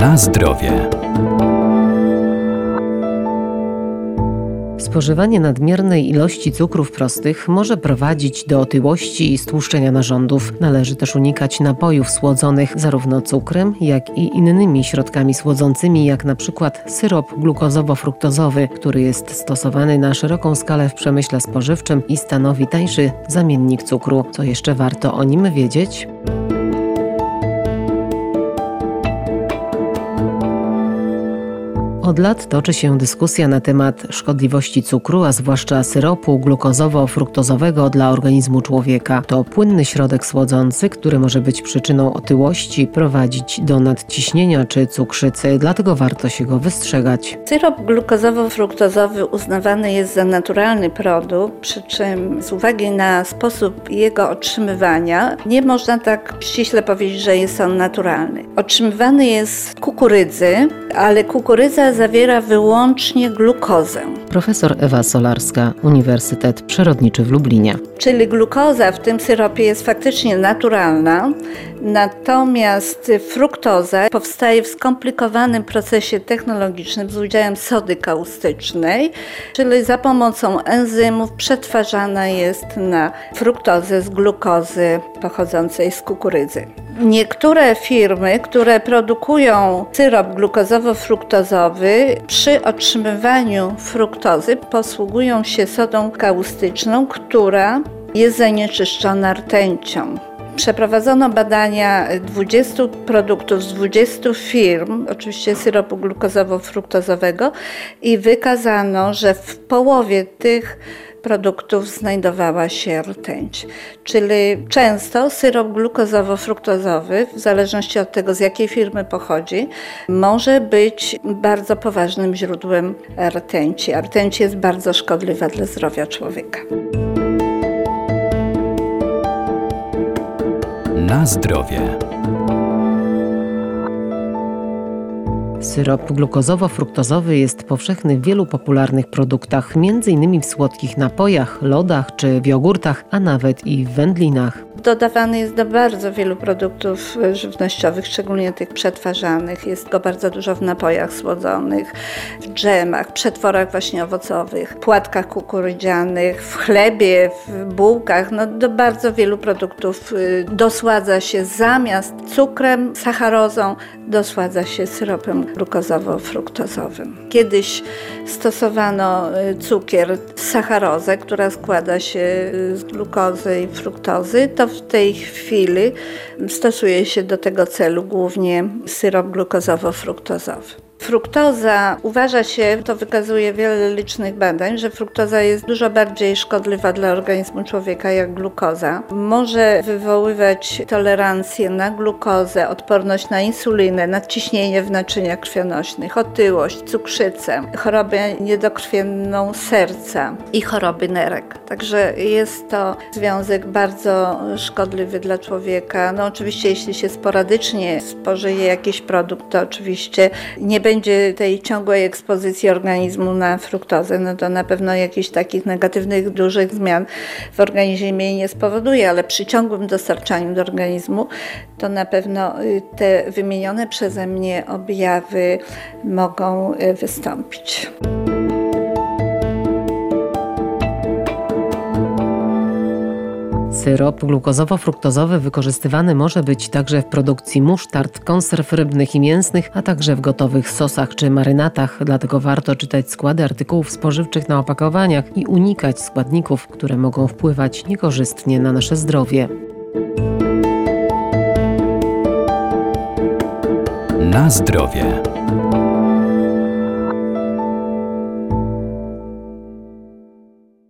Na zdrowie. Spożywanie nadmiernej ilości cukrów prostych może prowadzić do otyłości i stłuszczenia narządów. Należy też unikać napojów słodzonych zarówno cukrem, jak i innymi środkami słodzącymi, jak na przykład syrop glukozowo-fruktozowy, który jest stosowany na szeroką skalę w przemyśle spożywczym i stanowi tańszy zamiennik cukru. Co jeszcze warto o nim wiedzieć? Od lat toczy się dyskusja na temat szkodliwości cukru, a zwłaszcza syropu glukozowo-fruktozowego dla organizmu człowieka. To płynny środek słodzący, który może być przyczyną otyłości, prowadzić do nadciśnienia czy cukrzycy, dlatego warto się go wystrzegać. Syrop glukozowo-fruktozowy uznawany jest za naturalny produkt, przy czym z uwagi na sposób jego otrzymywania nie można tak ściśle powiedzieć, że jest on naturalny. Otrzymywany jest z kukurydzy, ale kukurydza zawiera wyłącznie glukozę. Profesor Ewa Solarska, Uniwersytet Przyrodniczy w Lublinie. Czyli glukoza w tym syropie jest faktycznie naturalna, natomiast fruktoza powstaje w skomplikowanym procesie technologicznym z udziałem sody kaustycznej, czyli za pomocą enzymów przetwarzana jest na fruktozę z glukozy pochodzącej z kukurydzy. Niektóre firmy, które produkują syrop glukozowo-fruktozowy, przy otrzymywaniu fruktozy posługują się sodą kaustyczną, która jest zanieczyszczona rtęcią. Przeprowadzono badania 20 produktów z 20 firm, oczywiście syropu glukozowo-fruktozowego i wykazano, że w połowie tych produktów znajdowała się rtęć. Czyli często syrop glukozowo-fruktozowy, w zależności od tego z jakiej firmy pochodzi, może być bardzo poważnym źródłem rtęci. A rtęć jest bardzo szkodliwa dla zdrowia człowieka. Na zdrowie. Syrop glukozowo-fruktozowy jest powszechny w wielu popularnych produktach, m.in. w słodkich napojach, lodach czy w jogurtach, a nawet i w wędlinach. Dodawany jest do bardzo wielu produktów żywnościowych, szczególnie tych przetwarzanych. Jest go bardzo dużo w napojach słodzonych, w dżemach, przetworach właśnie owocowych, płatkach kukurydzianych, w chlebie, w bułkach. No, do bardzo wielu produktów y, dosładza się zamiast cukrem, sacharozą, dosładza się syropem glukozowo-fruktozowym. Kiedyś stosowano y, cukier, sacharozę, która składa się y, z glukozy i fruktozy. To w tej chwili stosuje się do tego celu głównie syrop glukozowo-fruktozowy. Fruktoza uważa się, to wykazuje wiele licznych badań, że fruktoza jest dużo bardziej szkodliwa dla organizmu człowieka jak glukoza. Może wywoływać tolerancję na glukozę, odporność na insulinę, nadciśnienie w naczyniach krwionośnych, otyłość, cukrzycę, chorobę niedokrwienną serca i choroby nerek. Także jest to związek bardzo szkodliwy dla człowieka. No oczywiście jeśli się sporadycznie spożyje jakiś produkt, to oczywiście nie będzie będzie tej ciągłej ekspozycji organizmu na fruktozę, no to na pewno jakichś takich negatywnych, dużych zmian w organizmie nie spowoduje, ale przy ciągłym dostarczaniu do organizmu to na pewno y, te wymienione przeze mnie objawy mogą y, wystąpić. Syrop glukozowo-fruktozowy wykorzystywany może być także w produkcji musztard, konserw rybnych i mięsnych, a także w gotowych sosach czy marynatach, dlatego warto czytać składy artykułów spożywczych na opakowaniach i unikać składników, które mogą wpływać niekorzystnie na nasze zdrowie. Na zdrowie.